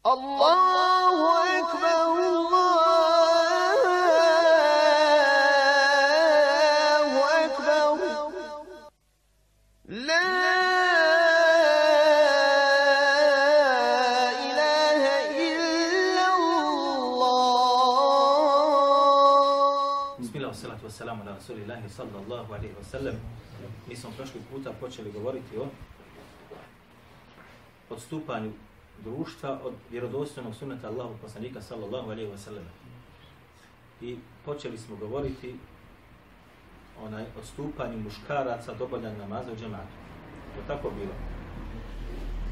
Allahu ekber, Allahu ekber. La ilahe illa Allah. Bismillah, salatu wassalamu ala rasulillahi sallallahu alaihi wasallam. Mi smo prošli puta počeli govoriti o odstupanju društva od vjerodostojnog sunneta Allahu poslanika sallallahu alaihi sellem. I počeli smo govoriti onaj odstupanju muškaraca od obavljanja namaza u džematu. To tako bilo.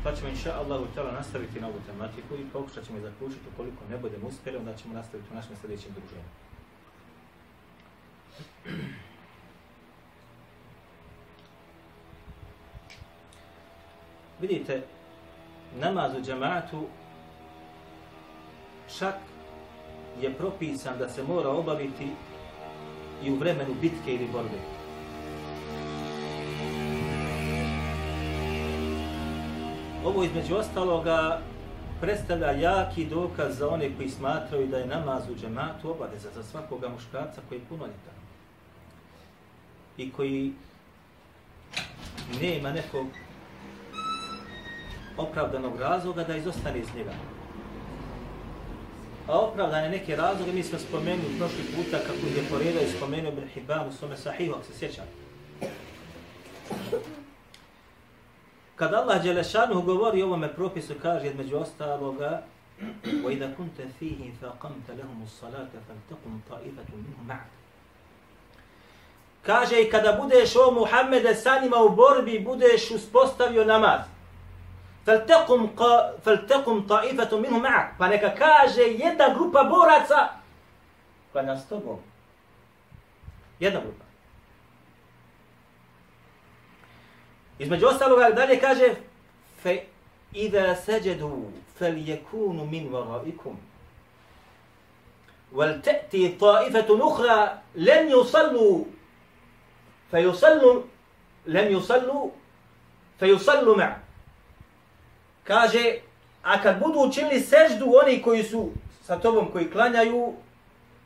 Pa ćemo inša Allahu tjela nastaviti na ovu tematiku i pokušat ćemo je zaključiti ukoliko ne budemo uspjeli, onda ćemo nastaviti u našem sljedećem druženju. Vidite, namaz u džematu čak je propisan da se mora obaviti i u vremenu bitke ili borbe. Ovo između ostaloga predstavlja jaki dokaz za one koji smatraju da je namaz u džematu obaveza za svakoga muškarca koji je punoljetan i koji nema nekog opravdanog razloga da izostane iz njega. A opravdane neke razloge mi smo spomenuli prošli puta kako je poredao i spomenuo Ibn Hibban u svome sahihu, ako se sjeća. Kad Allah Đelešanu govori o ovome propisu, kaže između ostaloga وَإِذَا كُنْتَ فِيهِ فَقَمْتَ لَهُمُ الصَّلَاةَ فَلْتَقُمْ طَائِفَةٌ مِنْهُ مَعَكَ Kaže i kada budeš o Muhammede sa njima u borbi, budeš uspostavio namaz. فَلْتَقُمْ, قا... فَلْتَقُمْ طَائِفَةٌ مِنْهُ مَعَكَ Pa neka kaže jedna grupa boraca koja s tobom. Jedna grupa. Između ostaloga dalje kaže fe idha sajadu falyakunu min waraikum wal ta'ti ta'ifatu ukhra lam yusallu fayusallu lam yusallu fayusallu ma kaže a kad budu učinili seždu oni koji su sa tobom koji klanjaju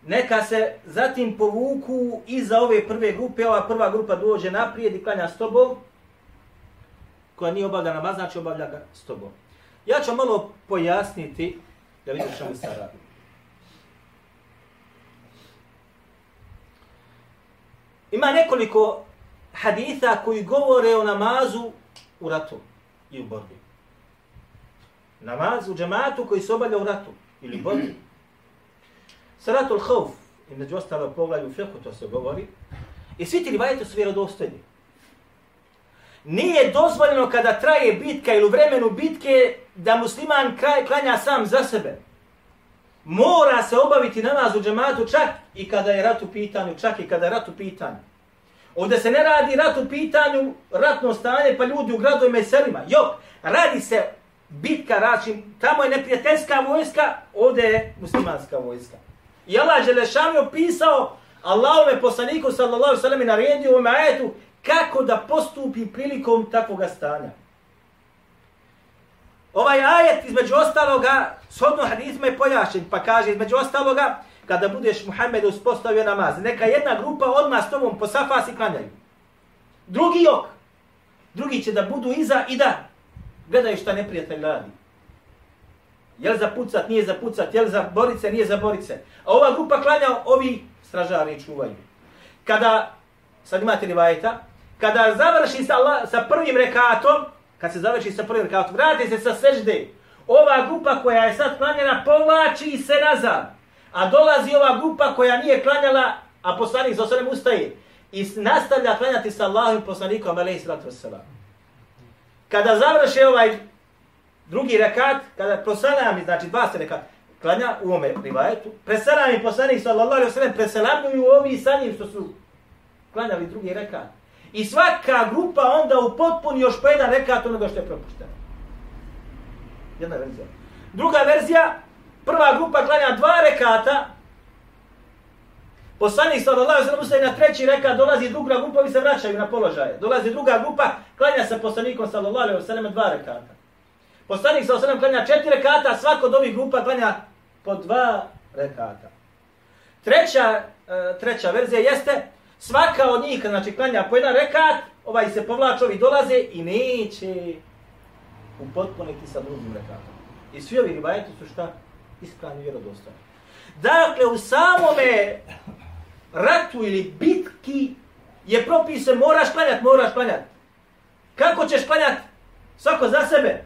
neka se zatim povuku iza ove prve grupe, ova prva grupa dođe naprijed i klanja s tobom, koja nije obavlja namaz, znači obavlja ga s tobom. Ja ću malo pojasniti da vidim što mi sad radi. Ima nekoliko haditha koji govore o namazu u ratu i u borbi. Namaz u džematu koji se obavlja u ratu ili borbi. Salatul hauf, i među ostalo poglavlju u fiqhu to se govori, i svi ti rivajete su vjerodostojni. Nije dozvoljeno kada traje bitka ili u vremenu bitke da musliman kraj klanja sam za sebe. Mora se obaviti namaz u džematu čak i kada je rat u pitanju, čak i kada je rat u pitanju. Ovdje se ne radi rat u pitanju, ratno stanje, pa ljudi u gradovima i selima. Jok, radi se bitka, račim, tamo je neprijateljska vojska, ovdje je muslimanska vojska. I Allah Želešan je opisao Allahove poslaniku sallallahu sallam i naredio u ovome ajetu kako da postupi prilikom takvog stanja. Ovaj ajet između ostaloga, shodno hadizma je pojašen, pa kaže između ostaloga, kada budeš Muhammed uspostavio namaz, neka jedna grupa odmah s tobom po safasi klanjaju. Drugi jok, drugi će da budu iza i da Gledaj šta neprijatelj radi. Jel za pucat, nije za pucat, jel za borice, nije za borice. A ova grupa klanja, ovi stražari čuvaju. Kada, sad imate li vajeta, kada završi sa, Allah, sa prvim rekatom, kad se završi sa prvim rekatom, vrati se sa sežde, ova grupa koja je sad klanjena povlači se nazad. A dolazi ova grupa koja nije klanjala, a poslanik za osrem ustaje i nastavlja klanjati sa Allahom poslanikom, alaihi sallatu wasalam. Kada završi ovaj drugi rekat, kada prosalam, znači dva se rekat, klanja u ome rivajetu, preselami poslanik sallallahu alaihi wa sallam, presalamuju ovi sa njim što su klanjali drugi rekat. I svaka grupa onda u potpuni još po jedan rekat onoga što je propušteno. Jedna verzija. Druga verzija, prva grupa klanja dva rekata, Poslanik sallallahu alejhi ve sellem na treći rekat dolazi druga grupa i se vraćaju na položaje. Dolazi druga grupa, klanja se poslanikom sallallahu alejhi ve sellem dva rekata. Poslanik sa osam klanja četiri rekata, svako od ovih grupa klanja po dva rekata. Treća, e, treća verzija jeste, svaka od njih, znači klanja po jedan rekat, ovaj se povlači, ovi dolaze i neće upotpuniti sa drugim rekatom. I svi ovi rivajeti su šta? Ispravni vjerodostojni. Dakle, u samome ratu ili bitki je propise moraš klanjat, moraš klanjat. Kako ćeš klanjat? Svako za sebe.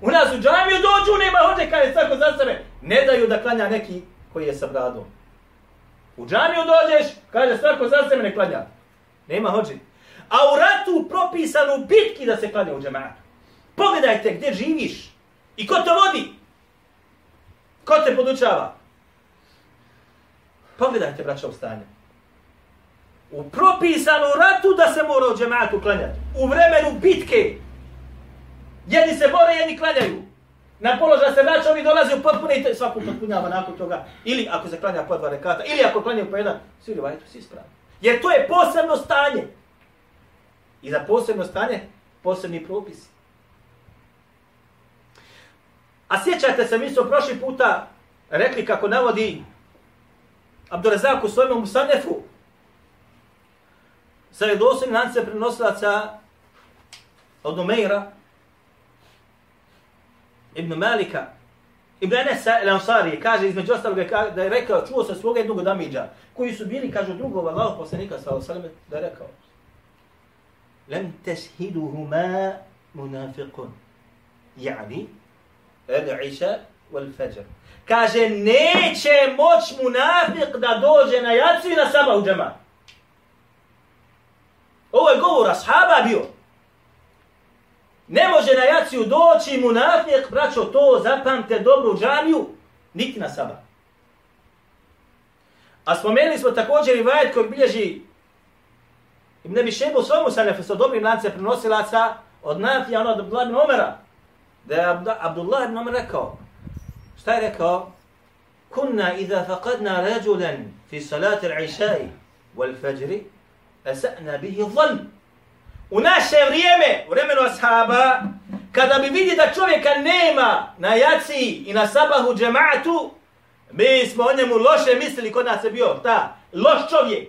U nas u džamiju dođu, nema hođe kada je svako za sebe. Ne daju da klanja neki koji je sa bradom. U džamiju dođeš, kaže svako za sebe ne klanja. Nema hođe. A u ratu propisano bitki da se klanja u džamatu. Pogledajte gdje živiš. I ko to vodi? Ko te podučava? Pogledajte, braća, u stanje. U propisanu ratu da se mora u džematu klanjati. U vremenu bitke. Jedni se bore, jedni klanjaju. Na položaj se vraća, oni dolaze u potpune i svaku potpunjava nakon toga. Ili ako se klanja po dva rekata, ili ako klanjaju po jedan, svi rivajetu si ispravni. Jer to je posebno stanje. I za posebno stanje, posebni propisi. A sjećate se, mi smo prošli puta rekli kako navodi Abdurazak u svojom Musanefu sa redosim lance prenosilaca od Umeira Ibn Malika Ibn Anas al-Ansari kaže između ostalog da je rekao, čuo se svoga jednog damiđa koji su bili, kažu drugog Allah poslanika sallallahu alejhi da je rekao Lem teshiduhuma munafiqun. Yani, wal-fajr. Kaže, neće moć munafik da dođe na jacu i na saba u džemat. Ovo je govor ashaba bio. Ne može na jaciju doći munafik, braćo, to zapamte dobro u džamiju, niti na saba. A spomenuli smo također i vajet koji bilježi Ibn Abi Šebu svomu sanefu sa dobrim lance prenosilaca od Nafija, ono od Abdullah ibn Omera, da je Abdullah ibn Omer rekao, šta je rekao? Kunna iza faqadna rajulan fi salati al-išai wal-fajri, asa'na bihi dhan. U naše vrijeme, u vremenu ashaba, kada bi vidi da čovjeka nema na jaci i na sabahu džematu, mi smo o njemu loše mislili kod nas je bio, šta? loš čovjek.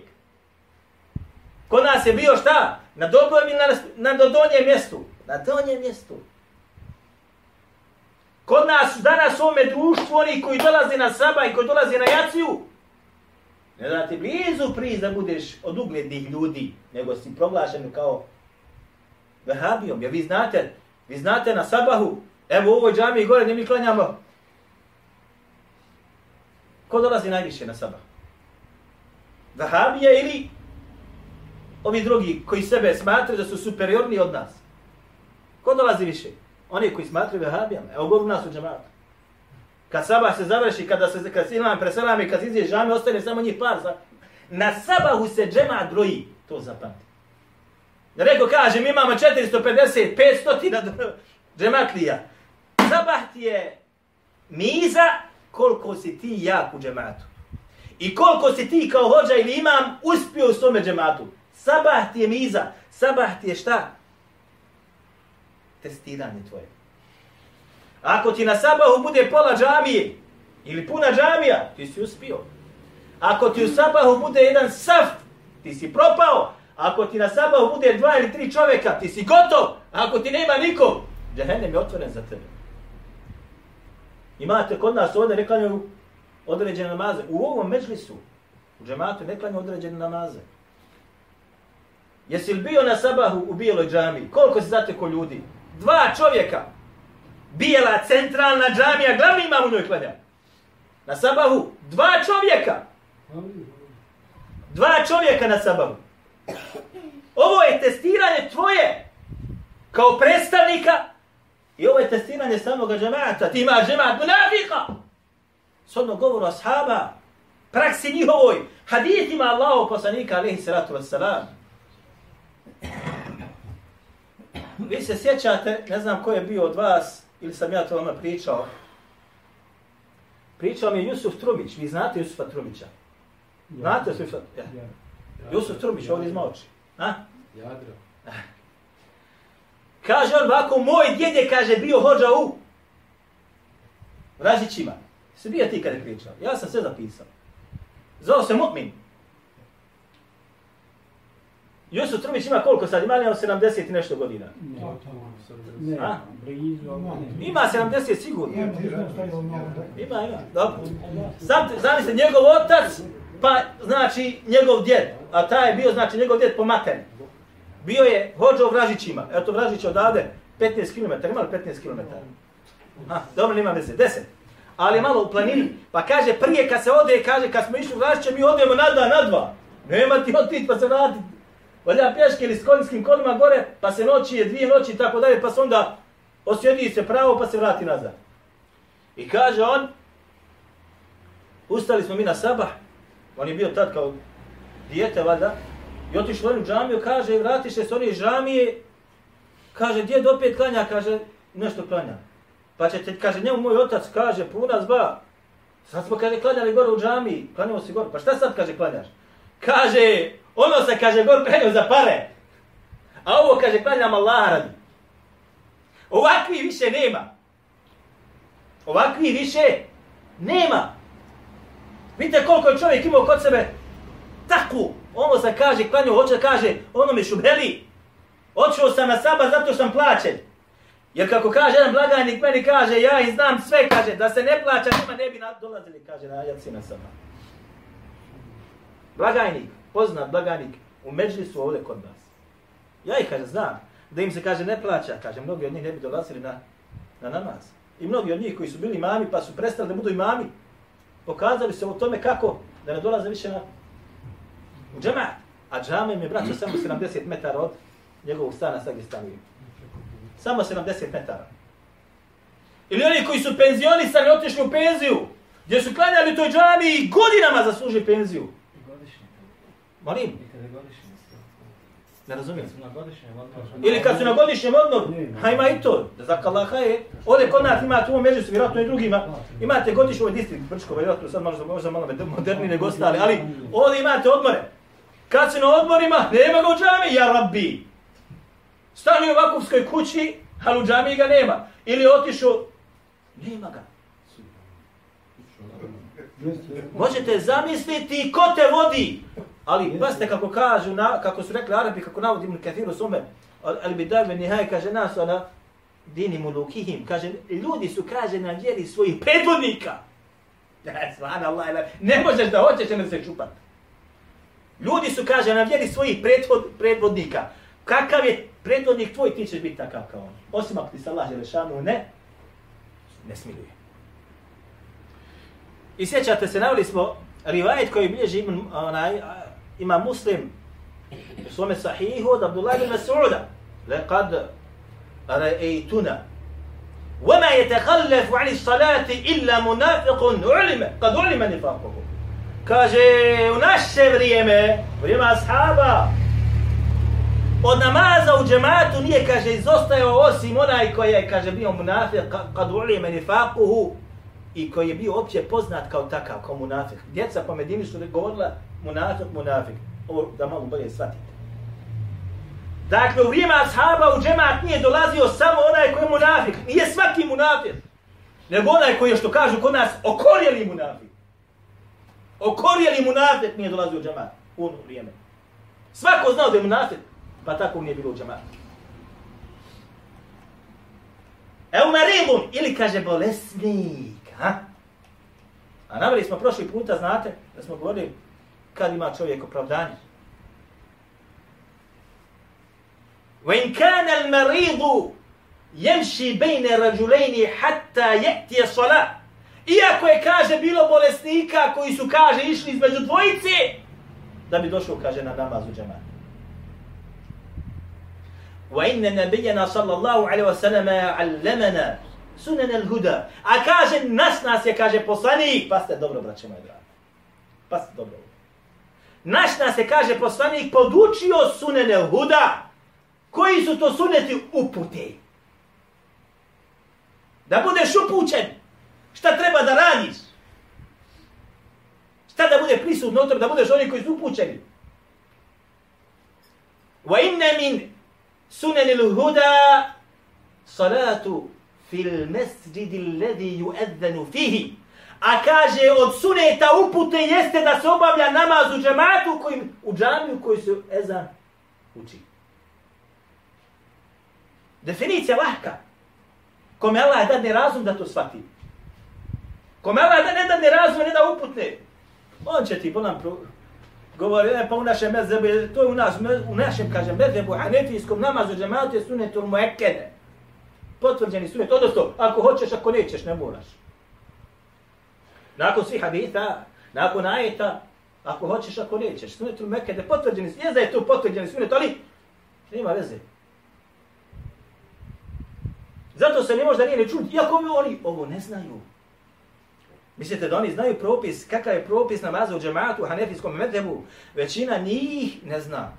Kod nas je bio šta? Na dobrom i na, na donjem mjestu? Na donjem mjestu. Kod nas danas u ovome društvu, oni koji dolaze na saba i koji dolaze na jaciju, ne da ti blizu priz da budeš od uglednih ljudi, nego si proglašen kao vehabijom. Ja vi znate, vi znate na sabahu, evo u ovoj džami gore, gdje mi klanjamo. Ko dolazi najviše na sabah? Vehabija ili ovi drugi koji sebe smatraju da su superiorni od nas? Ko dolazi više? Oni koji smatraju vehabijama. Evo govor nas u džematu. Kad sabah se završi, kada se kad imam preselam i kad se izvije džami, ostane samo njih par. Za... Na sabahu se džemat broji. To zapamti. Reko kaže, mi imamo 450, 500 džematlija. Sabah ti je miza koliko si ti jak u džematu. I koliko si ti kao hođa ili imam uspio u svome džematu. Sabah ti je miza. Sabah ti je šta? Testiranje tvoje. Ako ti na sabahu bude pola džamije ili puna džamija, ti si uspio. Ako ti u sabahu bude jedan saf, ti si propao. Ako ti na sabahu bude dva ili tri čovjeka, ti si gotov. Ako ti nema nikog, džahennem je otvoren za tebe. Imate kod nas ovdje neklanju određene namaze. U ovom međlisu, u džematu neklanju određene namaze. Jesi li bio na sabahu u bijeloj džami? Koliko se zateko ljudi? Dva čovjeka. Bijela centralna džamija, glavni imam u njoj klanja. Na sabahu dva čovjeka. Dva čovjeka na sabahu. Ovo je testiranje tvoje kao predstavnika i ovo je testiranje samog džemata. Ti imaš džemat munafika. Sodno govoru ashaba, praksi njihovoj, hadijetima Allahu poslanika, alaihi salatu wassalam. Vi se sjećate, ne znam ko je bio od vas, ili sam ja to vama pričao, pričao mi je Jusuf Trubić, vi znate Jusufa Trubića? Znate Jusufa? Ja. Jusuf Trubić, ovdje iz Moči. A? Jadro. Kaže on ovako, moj djed je, kaže, bio hođa u Vražićima. Se bio ti kada je pričao. Ja sam sve zapisao. Zvao se Mu'min. Jusuf Trubić ima koliko sad? Ima li on 70 i nešto godina? Ne, A? ne. Ima 70 sigurno. Je. Ima, ima. Dobro. Sam, zamisli, njegov otac, pa znači njegov djed. A taj je bio, znači njegov djed po materi. Bio je hođa u Vražićima. Evo to Vražić odavde 15 km. Ima li 15 km? A, dobro, nema veze. 10. Ali je malo u planini. Pa kaže, prije kad se ode, kaže, kad smo išli u Vražiće, mi odemo na dva, na dva. Nema ti otići pa se vratiti. Valja pješke ili s konjskim kolima gore, pa se noći je dvije noći i tako dalje, pa se onda osjedi se pravo pa se vrati nazad. I kaže on, ustali smo mi na sabah, on je bio tad kao dijete, valjda, i otišli on u džamiju, kaže, vratiše se oni iz džamije, kaže, djed opet klanja, kaže, nešto klanja. Pa će te, kaže, njemu moj otac, kaže, puna zba, sad smo, kaže, klanjali gore u džamiji, klanjamo se gore, pa šta sad, kaže, klanjaš? Kaže, ono se, kaže, gore klanjao za pare, a ovo, kaže, klanjam Allah radi. Ovakvi više nema. Ovakvi više nema. Vidite koliko je čovjek imao kod sebe takvu. Ono se kaže, klanio, hoće da kaže, ono mi šubeli. Očuo sam na saba zato što sam plaćen. Jer kako kaže jedan blagajnik, meni kaže, ja i znam sve, kaže, da se ne plaća, nema ne bi dolazili, kaže, na jaci na saba. Blagajnik, poznat blagajnik, u Međlisu ovdje kod nas. Ja ih, kaže, znam, da im se kaže ne plaća, kaže, mnogi od njih ne bi dolazili na, na namaz. I mnogi od njih koji su bili imami, pa su prestali da budu imami, pokazali se u tome kako da ne dolaze više na u džemat. A džame im je braćo samo 70 metara od njegovog stana sad gdje stanuje. Samo 70 metara. Ili oni koji su penzionisali, otišli u penziju, gdje su klanjali toj džami i godinama zaslužili penziju. Godišnje. Molim, godišnje. ne razumijem. Ili kad su na godišnjem odmoru, ha ima i to, da za Allaha je. Ovdje kod nas imate u ovom među su vjerojatno i drugima, imate godišnju ovaj distrikt Brčko, vjerojatno sad možda, možda malo moderniji nego ostali, ali ovdje imate odmore. Kad su na odmorima, nema ga u džami, ja rabbi. Stani u Vakufskoj kući, ali u džami ga nema. Ili otišao, nema ga. Možete zamisliti ko te vodi. Ali pazite kako kažu, na, kako su rekli Arabi, kako navodi Ibn Kathir u svome, ali bi dajme nihaj, kaže nas, ona, dini mulukihim, kaže, ljudi su, kaže, na vjeri svojih predvodnika. Subhanallah, ne možeš da hoćeš, ne se čupat. Ljudi su, kaže, na vjeri svojih predvod, predvodnika. Kakav je predvodnik tvoj, ti ćeš biti takav kao on. Osim ako ti se Allah Želešanu ne, ne smiluje. I sjećate se, navili smo rivajet koji bilježi imam, onaj, ima muslim u svome sahihu od Abdullah ibn Mas'uda. Lekad ra'eituna. Wama yatakhallafu ani salati illa munafiqun ulima. Kad ulima nifakuhu. Kaže, u naše vrijeme, vrijeme ashaba, od namaza u džematu nije, kaže, izostajao osim onaj koji je, kaže, bio munafik, kad ulima nifakuhu, i koji je bio opće poznat kao takav, kao munafik. Djeca po Medini su govorila, munafik, munafik. Ovo da malo bolje shvatite. Dakle, u vrijeme ashaba u džemat nije dolazio samo onaj koji je munafik. Nije svaki munafik. Nego onaj koji je, što kažu kod nas, okorjeli munafik. Okorjeli munafik nije dolazio u džemat u ono vrijeme. Svako znao da je munafik, pa tako nije bilo u džematu. Evo maridun, ili kaže bolesnik, ha? A navali smo prošli puta, znate, da smo govorili kad ima čovjek opravdanje. وإن كان المريض يمشي بين رجلين حتى يأتي الصلاة Iako je, kaže, bilo bolesnika koji su, kaže, išli između dvojice, da bi došao, kaže, na namaz u džematu. وإن نبينا صلى الله عليه وسلم علمنا سنن الهدى. A kaže, nas nas je, kaže, poslanik, pa ste dobro, braće moje dragi. Pa ste dobro. Naš nas se, kaže, poslanik, podučio sunene huda. Koji su to suneti upute? Da budeš upućen. Šta treba da radiš? Šta da bude prisutno u da budeš oni koji su upućeni? Wa inna min sunanil huda salatu fil mesjidi alladhi yu'adhanu fihi. A kaže od suneta upute jeste da se obavlja namaz u džematu kojim, u džamiju koji se ezan uči. Definicija lahka. Kome Allah dadne razum da to shvati. Kome Allah da ne dadne razum, ne da uputne. On će ti ponan pro... govori, e, pa u našem mezebu, to je u, nas, u našem, kaže, mezebu, hanefijskom namazu džematu je sunetul muekede. Potvrđeni sunet, odnosno, ako hoćeš, ako nećeš, ne moraš. Nakon svih haditha, nakon ajeta, ako hoćeš, ako nećeš, sunetul Mekede, potvrđeni je da je to potvrđeni sunet, ali nema veze. Zato se ne može da nije ne čuti, iako mi oni ovo ne znaju. Mislite da oni znaju propis, kakav je propis namaza u džematu u hanefijskom medhebu? Većina njih ne zna.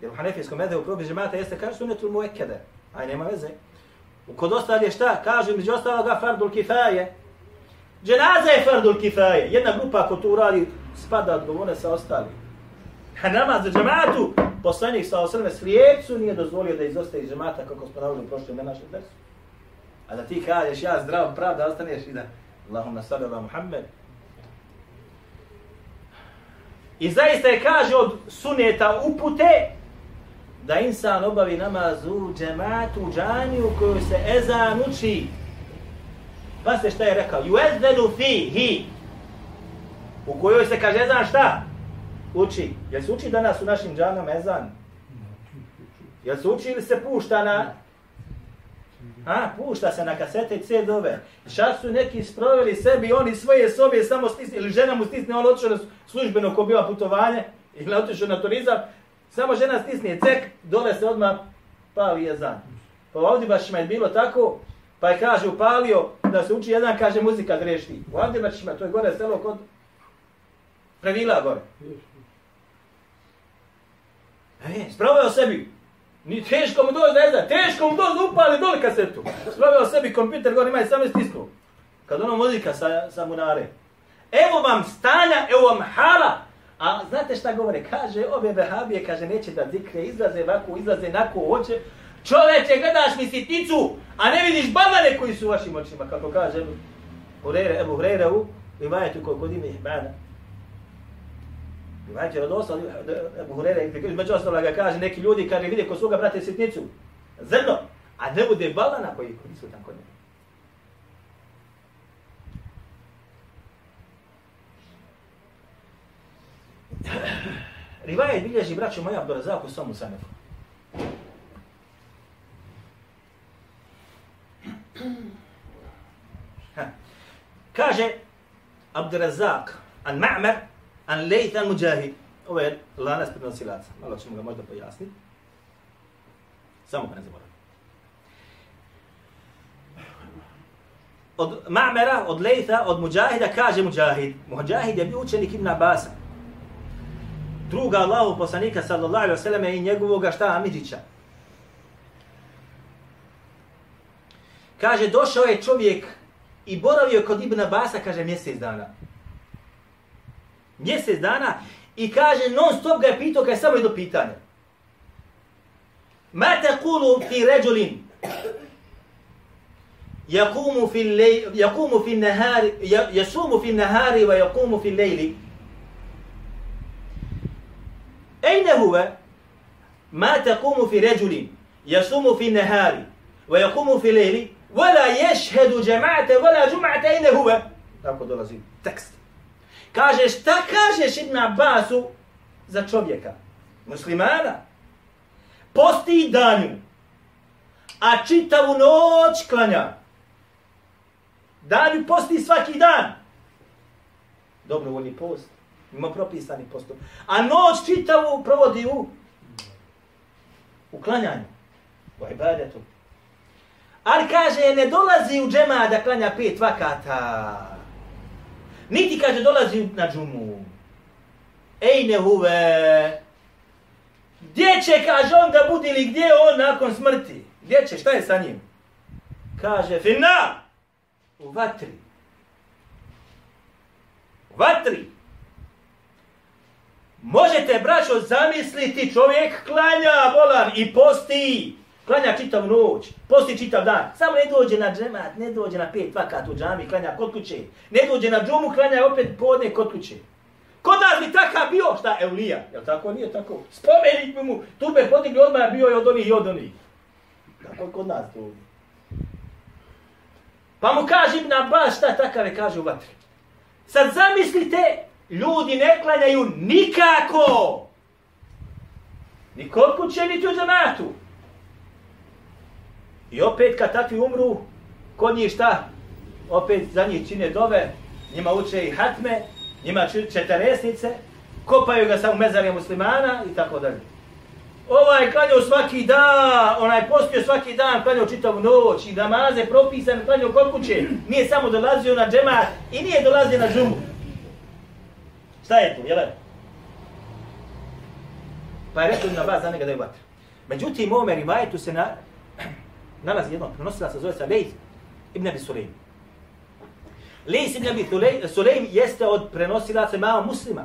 Jer u hanefijskom medhebu propis džemata jeste kaže sunetul muekede. Aj, nema veze. Kod ostalih šta? Kažu među ostaloga fardul kifaje. Dženaza je fardul kifaje. Jedna grupa ako to radi spada odgovorne sa ostali. A namaz za džematu, poslanik sa osrme slijepcu nije dozvolio da izostaje iz džemata kako smo navodili u prošlom našem versu. A da ti kažeš ja zdrav prav da ostaneš i da Allahumma salli ala Muhammed. I zaista je kaže od suneta upute da insan obavi namaz u džematu, u džaniju koju se ezan uči. Pa se šta je rekao? Juezdenu fihi. U kojoj se kaže ezan šta? Uči. Jel se uči danas u našim džanom ezan? Jel se uči ili se pušta na A, pušta se na kasete i CD-ove. Šta su neki sproveli sebi, oni svoje sobe samo stisne, ili žena mu stisne, on otišao na službeno ko biva putovanje, ili otišao na turizam, samo žena stisne cek, dole se odmah pali jezan. Pa ovdje baš je bilo tako, pa je kaže upalio da se uči jedan, kaže muzika grešti. U baš ima, to je gore selo kod Previla gore. E, sproveo sebi, Ni teško mu dođe, ne zna, teško mu dođe, upali dole kasetu. Sproveo sebi kompjuter, gore ima i samo stisnu. Kad ono muzika sa, sa munare. Evo vam stanja, evo vam hala. A znate šta govore? Kaže, ove vehabije, kaže, neće da zikre, izlaze ovako, izlaze nako, hoće. Čoveče, gledaš mi sitnicu, a ne vidiš babane koji su u vašim očima, kako kaže Hureyre, Ebu Hureyre u Rivajetu kod ime Ihbana. Znači, je osam, Ebu Hureyre, među ostalo ga kaže, neki ljudi, kad vide ko svoga brate sitnicu, zrno, a ne bude balana koji nisu tamo kod njega. Rivajet bilježi, braću moja, Abdurazak u Somu Sanefu. Kaže Abdurazak, an Ma'mer, an lejt al-Mujahid, Ovo je lanas prenosilaca. Malo ćemo ga možda pojasniti. Samo ga ne zaboravim. Od Ma'mera, od Lejta, od Mujahida kaže Mujahid. Mujahid je bio učenik Ibn Abasa. Druga Allahu poslanika sallallahu alaihi wa sallam i njegovoga šta Amidžića. Kaže, došao je čovjek i boravio kod Ibn Abasa, kaže, mjesec dana mjesec dana i kaže non stop ga je pitao kaj samo jedno pitanje. Ma te kulu fi ređulin yakumu fi lej, yakumu fi nahari yasumu fi nahari wa yakumu fi lejli أين هو ما تقوم في رجل يصوم في النهار ويقوم في الليل ولا يشهد جماعة ولا جمعة أين هو؟ tako dolazi tekst. Kaže, šta kažeš Ibn Abbasu za čovjeka, muslimana? Posti danju, a čitavu noć klanja. Danju posti svaki dan. Dobrovoljni post. Ima propisani postup. A noć čitavu provodi u u klanjanju. U ibadetu. Ali kaže, ne dolazi u džema da klanja pet vakata. Niti kaže dolazi na džumu. Ej ne huve. Gdje će, kaže on, da budi ili gdje on nakon smrti? Gdje će, šta je sa njim? Kaže, fina! U vatri. U vatri. Možete, braćo, zamisliti čovjek klanja volan i posti Klanja čitav noć, posti čitav dan. Samo ne dođe na džemat, ne dođe na pet vakat u džami, klanja kod kuće. Ne dođe na džumu, klanja opet podne kod kuće. Kod nas bi takav bio, šta, Eulija? Jel tako? Nije tako. Spomenik bi mu, tu bi podigli odmah, bio je od onih i od onih. Kako kod nas to ovdje? Pa mu kaže Ibn Abbas šta takave kaže u vatri. Sad zamislite, ljudi ne klanjaju nikako. Ni kod kuće, niti u džematu. I opet kad takvi umru, kod njih šta? Opet za njih čine dove, njima uče i hatme, njima četaresnice, kopaju ga sa u mezarje muslimana i tako dalje. Ovaj klanjao svaki dan, onaj postio svaki dan, klanjao čitavu noć i namaze propisan, klanjao kod kuće. Nije samo dolazio na džemat i nije dolazio na džumu. Šta je to, jel? Pa je rekao na vas za njega da je vatra. Međutim, u ovome rivajetu se na, nalazi jednog prenosila se zove se Lejz ibn Abi Sulejm. Lejz ibn Abi Sulejm jeste od prenosilaca mama muslima.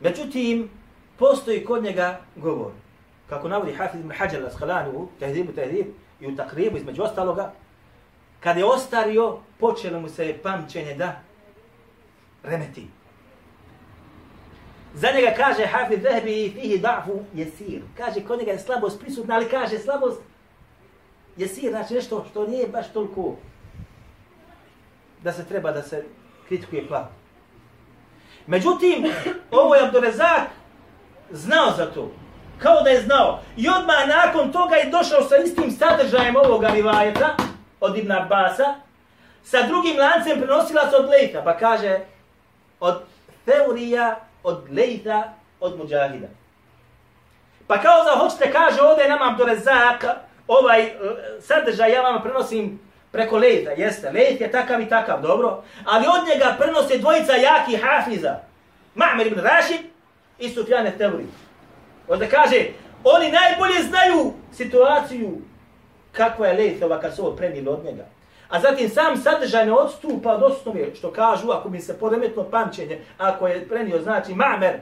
Međutim, postoji kod njega govor. Kako navodi Hafiz ibn Hajar al-Asqalani u Tehdibu Tehdib i u Takribu između ostaloga, kad je ostario, počelo mu se pamćenje da remeti. Za njega kaže Hafiz Zahbi i fihi da'fu jesir. Kaže, kod njega je slabost prisutna, ali kaže slabost jesir, znači nešto što nije baš toliko da se treba da se kritikuje klav. Međutim, ovo je Abdurezak znao za to. Kao da je znao. I odmah nakon toga je došao sa istim sadržajem ovoga rivajeta od Ibn Abasa, sa drugim lancem prenosila se od Lejta. Pa kaže od Teorija, od Lejta, od Mujahida. Pa kao da hoćete kaže ovdje nama Abdurezak ovaj e, sadržaj ja vam prenosim preko Lejta. Jeste, Lejt je takav i takav, dobro. Ali od njega prenose dvojica jaki hafiza. Ma'mer ibn Rashid i Sufjane Tevri. Onda kaže, oni najbolje znaju situaciju kakva je Lejtova kad su ovo prenili od njega. A zatim sam sadržaj ne odstupa od osnove, što kažu, ako mi se poremetno pamćenje, ako je prenio, znači Ma'mer,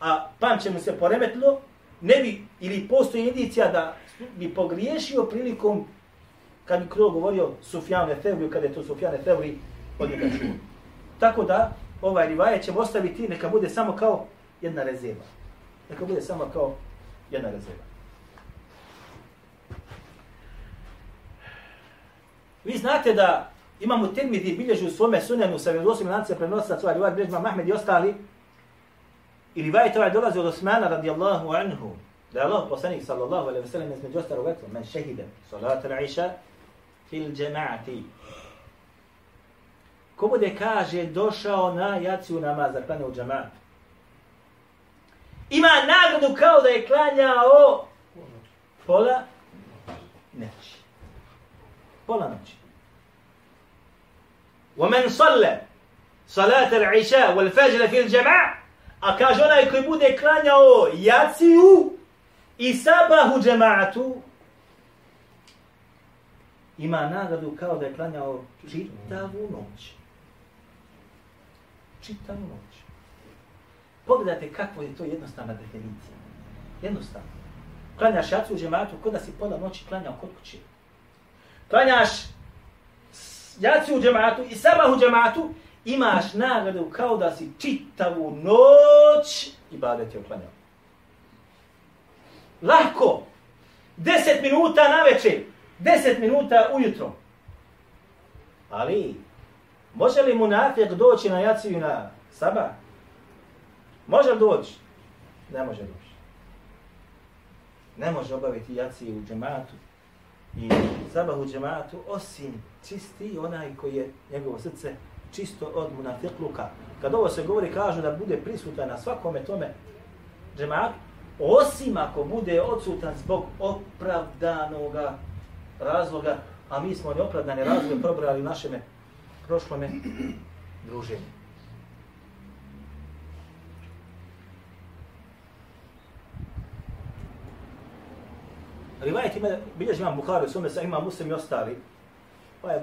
a pamćenje mu se poremetlo, ne bi, ili postoji indicija da bi pogriješio prilikom kad bi kdo govorio Sufjane Teoriju, kada je to Sufjane Tevri od njega čuo. Tako da, ovaj rivaje ćemo ostaviti, neka bude samo kao jedna rezerva. Neka bude samo kao jedna rezerva. Vi znate da imamo termidi bilježi u svome sunjanu sa vjerozosim lance prenosa svoja ovaj rivaje bilježima Mahmed i ostali i rivaj ovaj dolazi od Osmana radijallahu anhu da je Allah poslanik sallallahu alaihi wa sallam između ostalog rekao men šehide salat al-iša fil džema'ati ko bude kaže došao na jaciju namaz da klanja u džema'atu ima nagradu kao da je klanjao pola noći. Pola noći. ومن صلى صلاة العشاء والفجر في الجماعة a kaže onaj koji bude klanjao jaciju i sabahu džematu ima nagradu kao da je klanjao čitavu noć. Čitavu noć. Pogledajte kako je to jednostavna definicija. Jednostavno. Klanjaš jacu u džematu, kod da si pola noći klanjao kod kuće. Klanjaš jacu u džematu i sabah u džematu, imaš nagradu kao da si čitavu noć i badet je uklanjao. Lako. Deset minuta na večer. Deset minuta ujutro. Ali, može li munafik doći na jaciju na sabah? Može li doći? Ne može doći. Ne može obaviti jaciju u džematu i sabah u džematu osim čisti onaj koji je njegovo srce čisto od munafikluka. Kad ovo se govori, kažu da bude prisutan na svakome tome džematu, osim ako bude odsutan zbog opravdanog razloga, a mi smo neopravdane razloge probrali u našeme prošlome druženju. Rivajet ima, bilježi imam Bukhari, sume sa ima muslim i ostali. Ovaj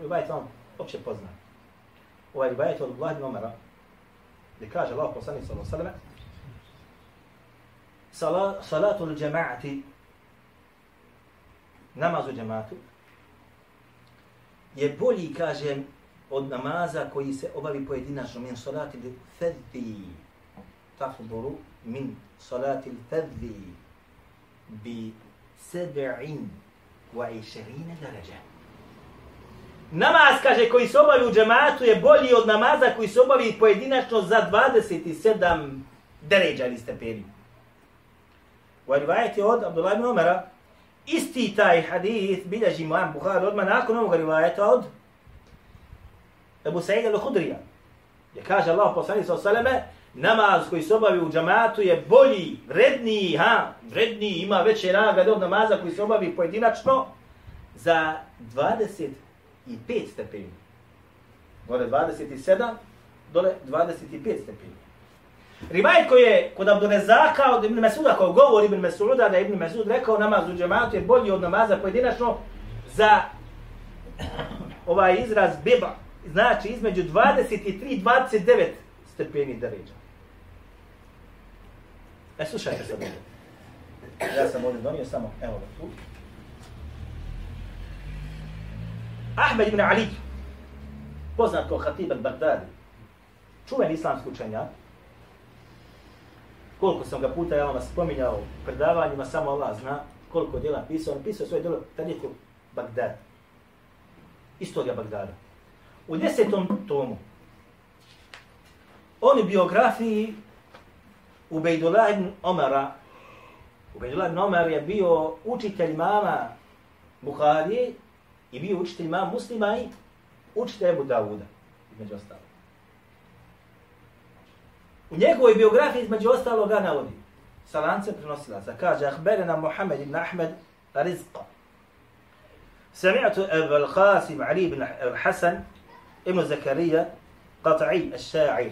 rivajet vam opće pozna. Ovaj rivajet od Vlad Nomera, gdje kaže Allah poslani sallahu sallam, Salatul džema'ati namaz u džematu, je bolji, kažem, od namaza koji se obavi pojedinačno min salati li fedhi tafduru min salati li fedhi bi sebe'in wa išerine darađa. Namaz, kaže, koji se obavi u džematu je bolji od namaza koji se obavi pojedinačno za 27 deređa ili stepeni. Ovaj u rivajeti od Abdullah ibn Umara, isti taj hadith bilježi imam Bukhari odmah nakon ovoga rivajeta od Ebu Sa'id al-Hudrija. Gdje kaže Allah poslani sa osaleme, namaz koji se obavi u džamatu je bolji, vredniji, ha, vredniji, ima veće nagrade od namaza koji se obavi pojedinačno za 25 stepeni. Gore 27, dole 25 stepeni. Rivajet koji je kod Abdurezaka od Ibn Mesuda, koji govori Ibn Mesuda, da je Ibn Mesud rekao namaz u džematu je bolji od namaza pojedinačno za ovaj izraz biba, znači između 23 i 29 stepeni deređa. E, slušajte sad ovdje. Ja sam ovdje donio samo, evo ga tu. Ahmed ibn Ali, poznat kao Hatib al-Baghdadi, čuven islamski učenjak, koliko sam ga puta ja vam spominjao u predavanjima, samo Allah zna koliko djela pisao. On pisao svoje djelo Tariku Bagdad. Istorija Bagdada. U desetom tomu on u biografiji Ubejdullah ibn Omara Ubejdullah ibn Omar je bio učitelj mama Buharije i bio učitelj mama muslima i učitelj Ebu Davuda, među ostalo. U njegovoj biografiji između ostalog ga navodi. Sa lance prenosilaca. Kaže, ahberena Muhammed ibn Ahmed Rizqa. سمعت أبا القاسم علي بن الحسن ابن قطعي الشاعر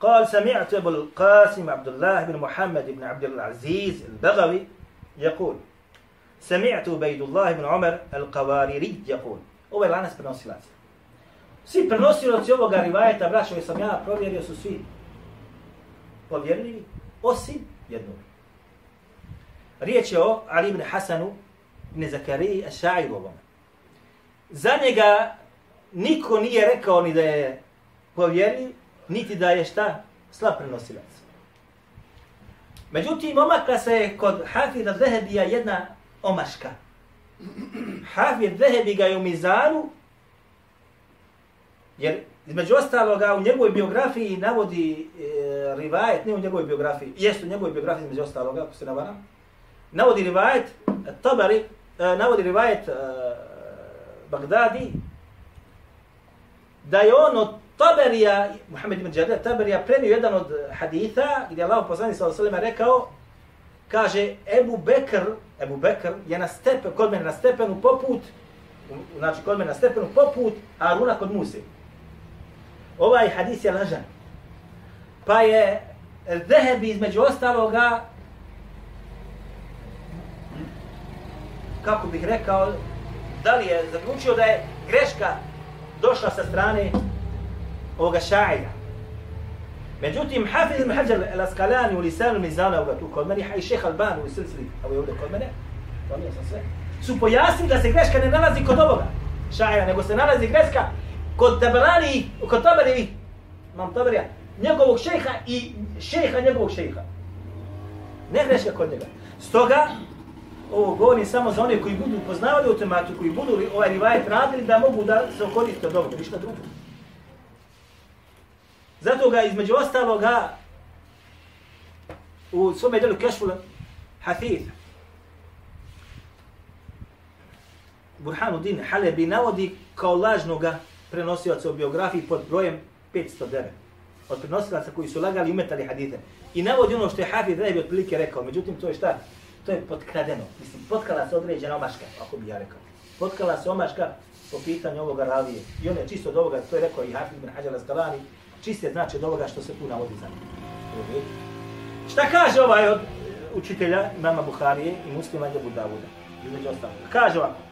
قال سمعت أبو القاسم عبد الله بن محمد بن عبد العزيز البغوي يقول سمعت بيد الله بن عمر القواريري يقول هو العنس بن نوسيلاتي Svi prenosioci ovoga rivajeta, braćo, koji sam ja provjerio, su svi povjerljivi, osim jednog. Riječ je o Ali ibn Hasanu ibn Zakariji Aša'ilovom. Za njega niko nije rekao ni da je povjerljiv, niti da je šta slab prenosilac. Međutim, omakla se kod Hafida Zehebija jedna omaška. Hafid Zehebi ga je u Mizanu Jer između ostaloga u njegovoj biografiji navodi e, rivajet, ne u njegovoj biografiji, jest u njegovoj biografiji između ostaloga, ako se navaram, navodi rivajet Tabari, e, navodi rivajet e, Bagdadi, da je on od Taberija, Muhammed ibn Đadir, Taberija prenio jedan od haditha, gdje Allah poslani sa Osalima rekao, kaže, Ebu Bekr, Ebu Bekr je na stepen, kod mene na stepenu poput, znači kod mene na stepenu poput Aruna kod Musi ovaj hadis je lažan. Pa je Zehebi između ostaloga, kako bih rekao, da li je zaključio da je greška došla sa strane ovoga šaija. Međutim, Hafiz ibn Hajar al-Askalani u Lisanu Mizana ovoga tu kod mene, i šeha Albani u Silsili, ovo je ovdje kod mene, to nije sam sve, su pojasnili da se greška ne nalazi kod ovoga šaja, nego se nalazi greška kod Tabarani, kod Tabari, mam Tabarija, njegovog šeha i šeha njegovog šeha. Ne greška kod njega. Stoga, ovo govorim samo za one koji budu poznavali o tematu, koji budu ovaj rivajet radili, da mogu da se okoriste od ovoga, ništa drugo. Zato ga između ostaloga u svome delu Kešful Hafid Burhanuddin Halebi navodi kao lažnoga prenosioca u biografiji pod brojem 509. Od prenosilaca koji su lagali i umetali hadite. I navodi ono što je Hafid Rebi otprilike rekao. Međutim, to je šta? To je potkradeno. Mislim, potkala se određena omaška, ako bi ja rekao. Potkala se omaška po pitanju ovoga ravije. I on je čisto od ovoga, to je rekao i Hafid ibn Hađala Skalani, čiste znači od ovoga što se tu navodi za njim. Šta kaže ovaj od učitelja imama Buharije i muslima Jebu Davuda? Između ostalo. Kaže ovako.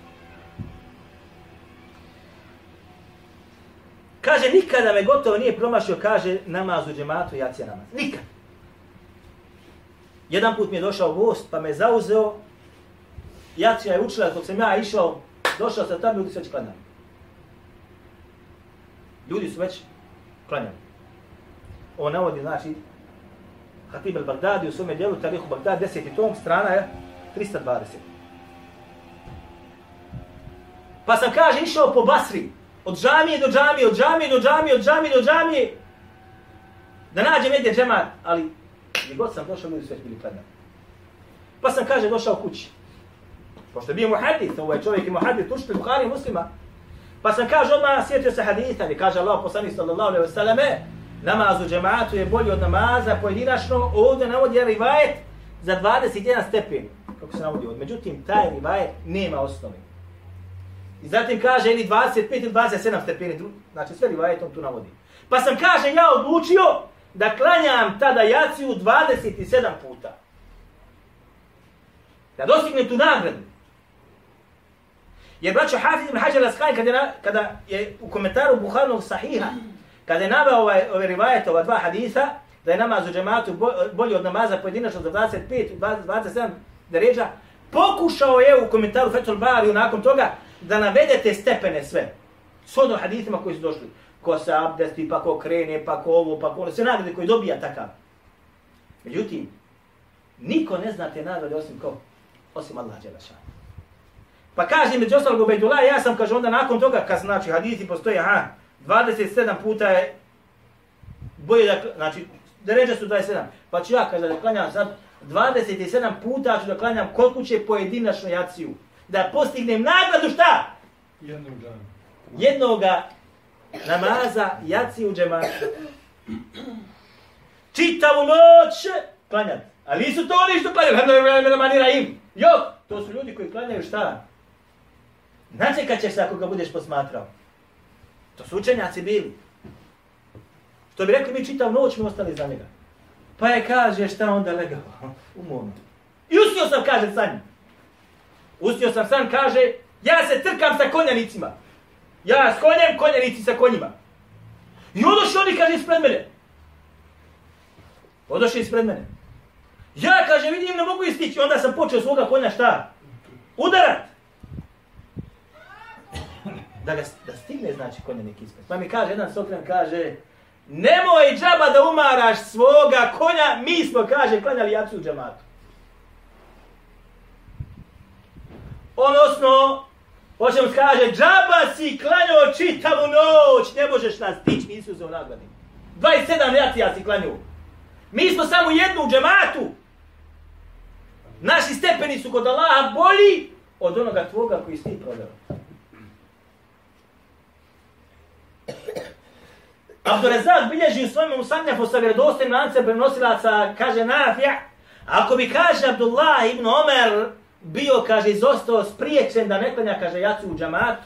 Kaže, nikada me gotovo nije promašio, kaže, namaz u džematu, jacija namaz. Nikad. Jedan put mi je došao gost, pa me zauzeo. Jacija je učila, dok sam ja išao, došao sam tamo, ljudi su već klanjali. Ljudi su već klanjali. On navodi, znači, Hatib al-Baghdadi u svome dijelu, Tarihu Bagdad, 10. tom, strana je 320. Pa sam, kaže, išao po Basri, od džamije do džamije, od džamije do džamije, od džamije do džamije, da nađem negdje džemat, ali gdje god sam došao, ljudi su već bili klanjali. Pa sam, kaže, došao kući. Pošto je bio muhadith, ovaj je čovjek je muhadith, učitelj Bukhari muslima. Pa sam, kaže, odmah sjetio se haditha, i kaže Allah poslani sallallahu alaihi wa sallame, namaz u džematu je bolji od namaza pojedinačno, ovdje navodi jedan rivajet za 21 stepen, kako se navodi ovdje. Međutim, taj rivajet nema osnovi. I zatim kaže ili 25 ili 27 stepeni, znači sve rivajetom tu navodi. Pa sam kaže ja odlučio da klanjam tada jaciju 27 puta. Da dostignem tu nagradu. Jer braćo Hafiz ibn Hajar Laskaj kada, je, kada je u komentaru Buharnog sahiha, kada je naveo ovaj, ove rivajete, ova dva hadisa, da je namaz u džematu bolji od namaza pojedinačno za 25, 27 deređa, pokušao je u komentaru Fethul Bari nakon toga da navedete stepene sve. S hadithima hadisima koji su došli. Ko se abdesti, pa ko krene, pa ko ovo, pa ko ono. Sve nagrade koji dobija takav. Međutim, niko ne zna te nagrade osim ko? Osim Allah Đelešana. Pa kaže među ostalog Ubejdullah, ja sam, kaže, onda nakon toga, kad znači hadisi postoje, aha, 27 puta je boje da, znači, deređa su 27, pa ću ja, kaže, da klanjam sad 27 puta ću da klanjam kod kuće pojedinačnu jaciju. Da postignem nagradu šta? Jednog dana. Jednoga namaza jaciju džemata. Čitavu noć klanjati. Ali nisu to oni što klanjaju. Im. Jok, to su ljudi koji klanjaju šta? Znači kad ćeš se ako ga budeš posmatrao. To su učenjaci bili. Što bi rekli mi čitav noć mi ostali za njega. Pa je kaže šta onda legao. Umorno. I ustio sam kaže sa njim. Ustio sam sam kaže ja se trkam sa konjanicima. Ja s konjem, konjanici sa konjima. I odošli oni kaže ispred mene. Odošli ispred mene. Ja kaže vidim ne mogu istići. Onda sam počeo svoga konja šta? Udarat da ga da stigne znači konjanik ispred. Pa mi kaže jedan sokren kaže nemoj džaba da umaraš svoga konja, mi smo kaže klanjali jacu u džamatu. Odnosno, hoćemo kaže, džaba si klanjao čitavu noć, ne možeš nas stići, nisu za nagradi. 27 reacija si klanjao. Mi smo samo jednu u džematu. Naši stepeni su kod Allaha bolji od onoga tvoga koji si ti prodao. Abdurazak bilježi u svojom usanjafu sa vjerodostojnim lancem prenosilaca, kaže Nafija, ako bi, kaže Abdullah ibn Omer, bio, kaže, izostao spriječen da ne klanja, kaže, jacu u džamatu,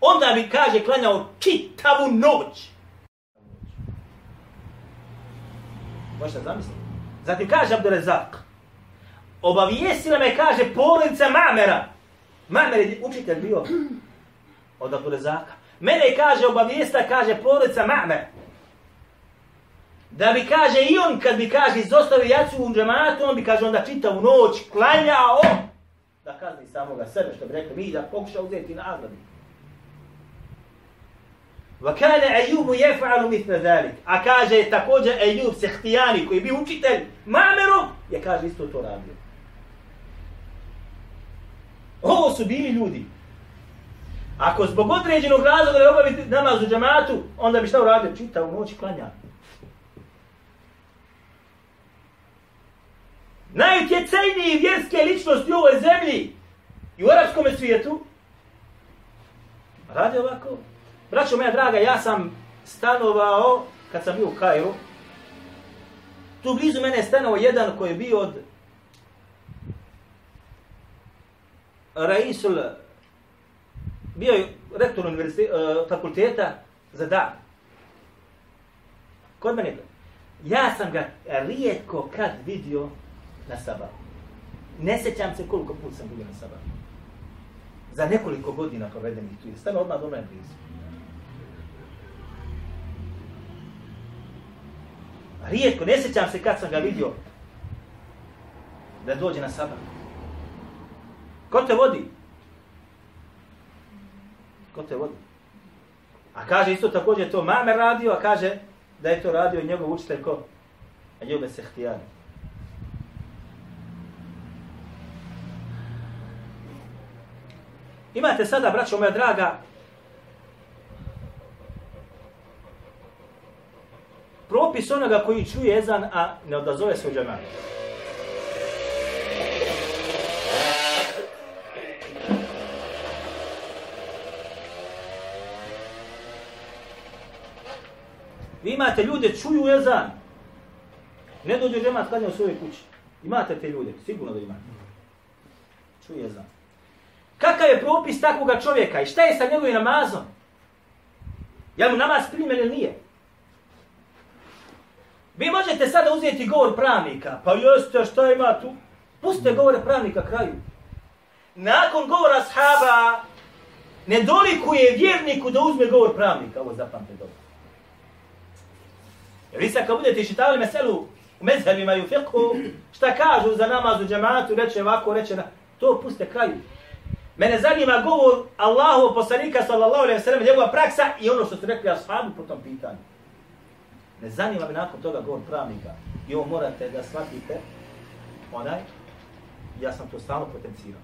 onda bi, kaže, klanjao čitavu noć. Možete zamisliti? Zatim kaže Abdelezak, obavijesila me, kaže, porodica Mamera. Mamer je učitelj bio od Abdelezaka. Mene kaže obavijesta, kaže porodica Ma'me. Da bi kaže i on kad bi kaže izostavio jacu u džematu, on bi kaže onda čitavu noć, klanjao. Da kazni samoga sebe što bi rekli mi da pokuša uzeti nagradu. Wa kana Ayyub yaf'alu mithla zalik. A kaže takođe Ayyub Sehtijani koji bi učitelj Ma'meru, je kaže isto to radio. Ovo su bili ljudi. Ako zbog određenog razloga ne obaviti namaz u džamatu, onda bi šta uradio? Čita u noći klanjao. Najutjecajniji vjerske ličnosti u ovoj zemlji i u arabskom svijetu radi ovako. Braćo moja draga, ja sam stanovao, kad sam bio u Kairu, tu blizu mene je stanovao jedan koji je bio od Raisul bio je rektor uh, fakulteta za dan. Kod mene Ja sam ga rijetko kad vidio na sabah. Ne sećam se koliko put sam bio na sabah. Za nekoliko godina provedenih tu. Stano odmah do mene blizu. Rijetko, ne sećam se kad sam ga vidio. da dođe na sabah. Ko te vodi? Ko te vodi? A kaže isto također to mame radio, a kaže da je to radio njegov učitelj ko? A njegove se htijali. Imate sada, braćo moja draga, propis onoga koji čuje ezan, a ne odazove se u džematu. Vi imate ljude, čuju ezan. Ne dođu džemat klanjaju u svojoj kući. Imate te ljude, sigurno da imate. Čuje ezan. Kakav je propis takvog čovjeka i šta je sa njegovim namazom? Jel mu namaz primjen ili nije? Vi možete sada uzeti govor pravnika. Pa jeste, šta ima tu? Pustite govore pravnika kraju. Nakon govora shaba, ne dolikuje vjerniku da uzme govor pravnika. Ovo zapamte dobro. Jer vi sad kad budete čitali meselu u mezhebima i u fiqhu, šta kažu za namaz u džematu, reče ovako, reče na... To puste kraju. Mene zanima govor Allahu poslanika sallallahu alejhi ve sellem, njegova praksa i ono što su rekli ashabi po tom pitanju. Ne zanima me nakon toga govor pravnika. I ovo morate da shvatite, onaj, ja sam to stalno potencirao.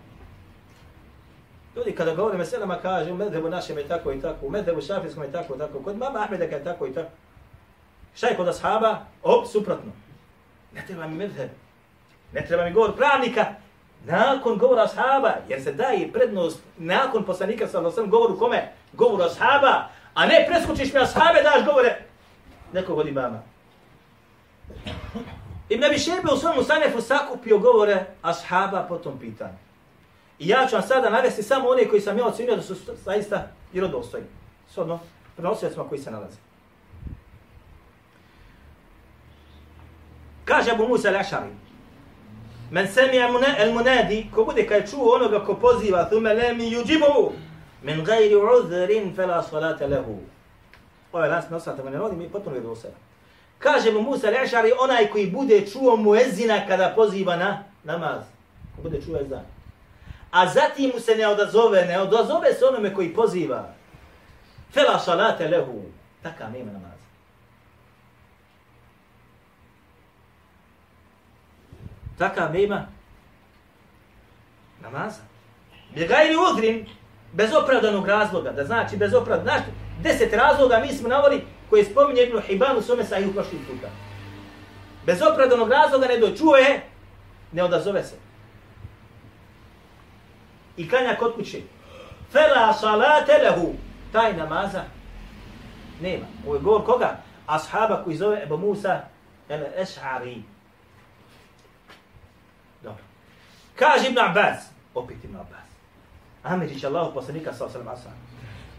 Ljudi kada govore meselama kažu, u medhebu našem je tako i tako, u medhebu šafijskom je tako i tako, kod mama Ahmeda je tako i tako. Šta je kod ashaba? Op, suprotno. Ne treba mi medheb. Ne treba mi govor pravnika. Nakon govora ashaba, jer se daje prednost nakon poslanika sa sam govoru kome? Govoru ashaba. A ne preskočiš mi ashabe, daš govore nekog od imama. Ibn Abi Šebe u svom sanefu sakupio govore ashaba po tom pitanju. I ja ću vam sada navesti samo one koji sam ja ocenio da su zaista vjerodostojni. Sodno, prenosiocima koji se nalaze. Kaže Abu Musa al-Ashari, Men semija el munadi, ko bude kaj čuo onoga ko poziva, thume lemi yuđibu, min gajri uzrin fela salata lehu. Ovaj Ovo je nas nosata, ne rodi mi potpuno je. Kaže mu Musa Lešari, onaj koji bude čuo muezina kada poziva na namaz. Ko bude čuo ezan. A zatim mu se ne odazove, ne odazove se onome koji poziva. Fela salata lehu. Takav nema namaz. Takav nema namaza. Bi udrin, bez opravdanog razloga, da znači bez opravdanog, znači, deset razloga mi smo navoli koje spominje Ibn Hibban u svome sahiju prošli puta. Bez opravdanog razloga ne dočuje, ne odazove se. I klanja kod kuće. Fela salate lehu. Taj namaza nema. Ovo je govor koga? Ashaba koji zove Ebu Musa el Kaže Ibn Abbas, opet Ibn Abbas. Amirić Allah poslanika sa osam asa.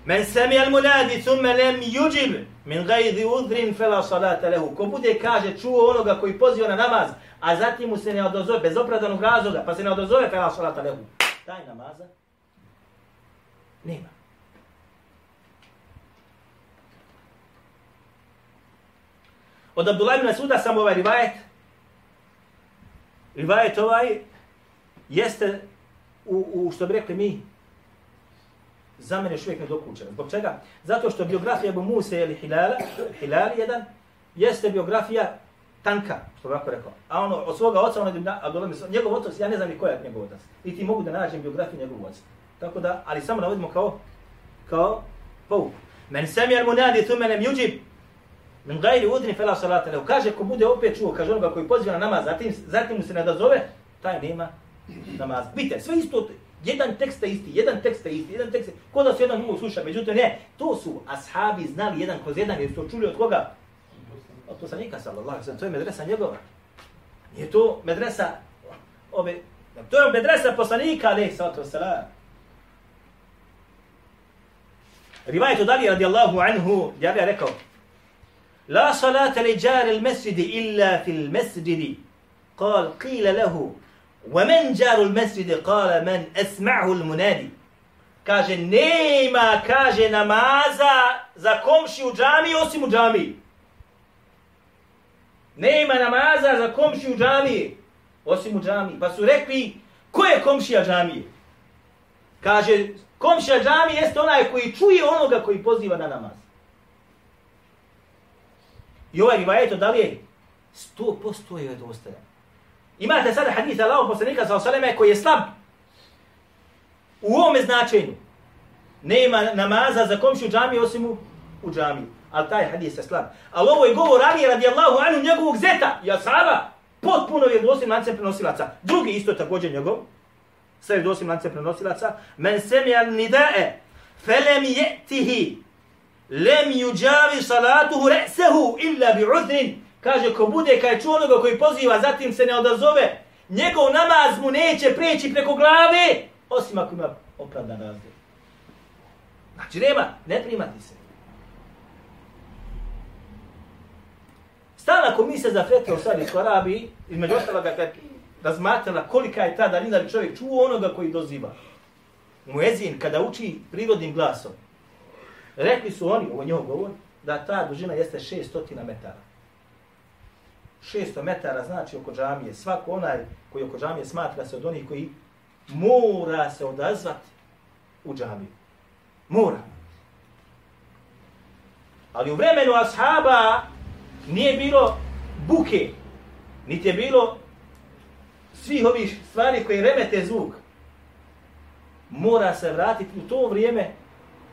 Men sami al munadi thumma lam yujib min ghayri udhrin fala salata lahu. Ko bude kaže čuo onoga koji poziva na namaz, a zatim mu se ne odozove bez opravdanog razloga, pa se ne odozove fala salata lahu. Taj namaza nema. Od Abdullah ibn Suda sam ovaj rivajet. Rivajet ovaj jeste u, u što bi rekli mi, za mene još uvijek nedokučeno. Zbog čega? Zato što biografija Abu Musa ili Hilala, Hilali jedan, jeste biografija tanka, što bi ovako rekao. A ono, od svoga oca, ono, njegov otac, ja ne znam ni koja je njegov otac. I ti mogu da nađem biografiju njegovog oca. Tako da, ali samo navodimo kao, kao pou. Men sami al munadi thumma lam yujib min gajri udni fela salata lehu. Kaže, ko bude opet čuo, kaže onoga koji poziva na namaz, zatim, zatim mu se ne dozove, taj nema namaz. Vidite, sve isto, jedan tekst je isti, jedan tekst je isti, jedan tekst je, ko da se jedan drugog sluša, međutim ne, to su ashabi znali jedan kroz jedan, jer su čuli od koga? Od poslanika, sallallahu alaihi to je medresa njegova. Nije to medresa, ove, to je medresa poslanika, alaihi sallatu sallam. Rivajet od Ali radijallahu anhu, ja bih rekao, La salata li jari il mesjidi illa fil mesjidi. Kal, qila lehu, ومن جار المسجد قال من اسمعه المنادي kaže nema kaže namaza za komši u džami osim u džami nema namaza za komši u džami osim u džami. Pa su rekli, ko je komšija džamije? Kaže, komšija džamije jeste onaj koji čuje onoga koji poziva na namaz. I ovaj rivajeto da li je? Sto posto je dostajan. Imate sada hadis Allahog poslanika sa osaleme koji je slab. U ovome značenju. Nema namaza za komšiju džamije osim u, u džamiji. Ali taj hadis je slab. Ali ovo je govor Ali radijallahu anhu njegovog zeta. Ja saba potpuno je dosim lance prenosilaca. Drugi isto također njegov. Sve je dosim lance prenosilaca. Men semial nidae felem je'tihi lem yuđavi salatuhu re'sehu illa bi uzrin. Kaže, ko bude kaj čuo onoga koji poziva, zatim se ne odazove, njegov namaz mu neće preći preko glave, osim ako ima opravdan razlog. Znači, nema, ne primati se. Stalna komisija za fetve u Saudijskoj Arabiji, između ostaloga kad razmatrala kolika je ta dalina da čovjek čuo onoga koji doziva. Muezin, kada uči prirodnim glasom, rekli su oni, ovo njihov govor, da ta dužina jeste 600 metara. 600 metara znači oko džamije. Svako onaj koji oko džamije smatra se od onih koji mora se odazvati u džamiju. Mora. Ali u vremenu ashaba nije bilo buke, niti je bilo svih ovih stvari koje remete zvuk. Mora se vratiti u to vrijeme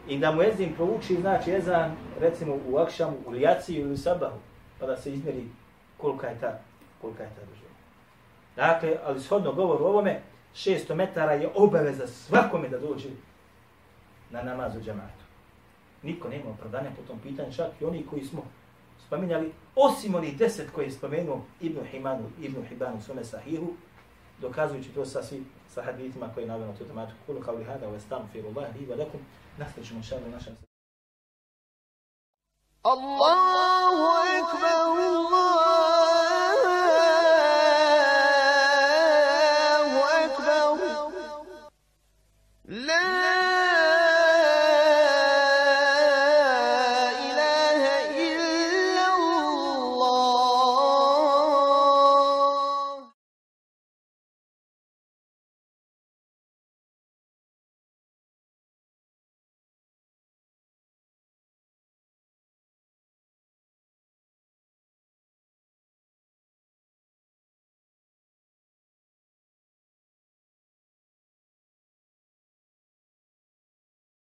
i da mu ezim prouči, znači ezan, recimo u akšamu, u lijaciju ili u sabahu, pa da se izmeri kolika je ta, kolika je ta dužina. Dakle, ali shodno govoru ovome, 600 metara je obaveza svakome da dođe na namaz u džematu. Niko nema opravdanja po tom pitanju, čak i oni koji smo spominjali, osim onih deset koje je spomenuo Ibnu Himanu, Ibnu Hibanu, Sume Sahihu, dokazujući to sa svim sa hadithima koji je navjeno tu tematiku, kulu kao lihada, ove stanu, firu Allah, riba, lekum, nastavićemo šalim našem. Allahu ekber, Allahu ekber,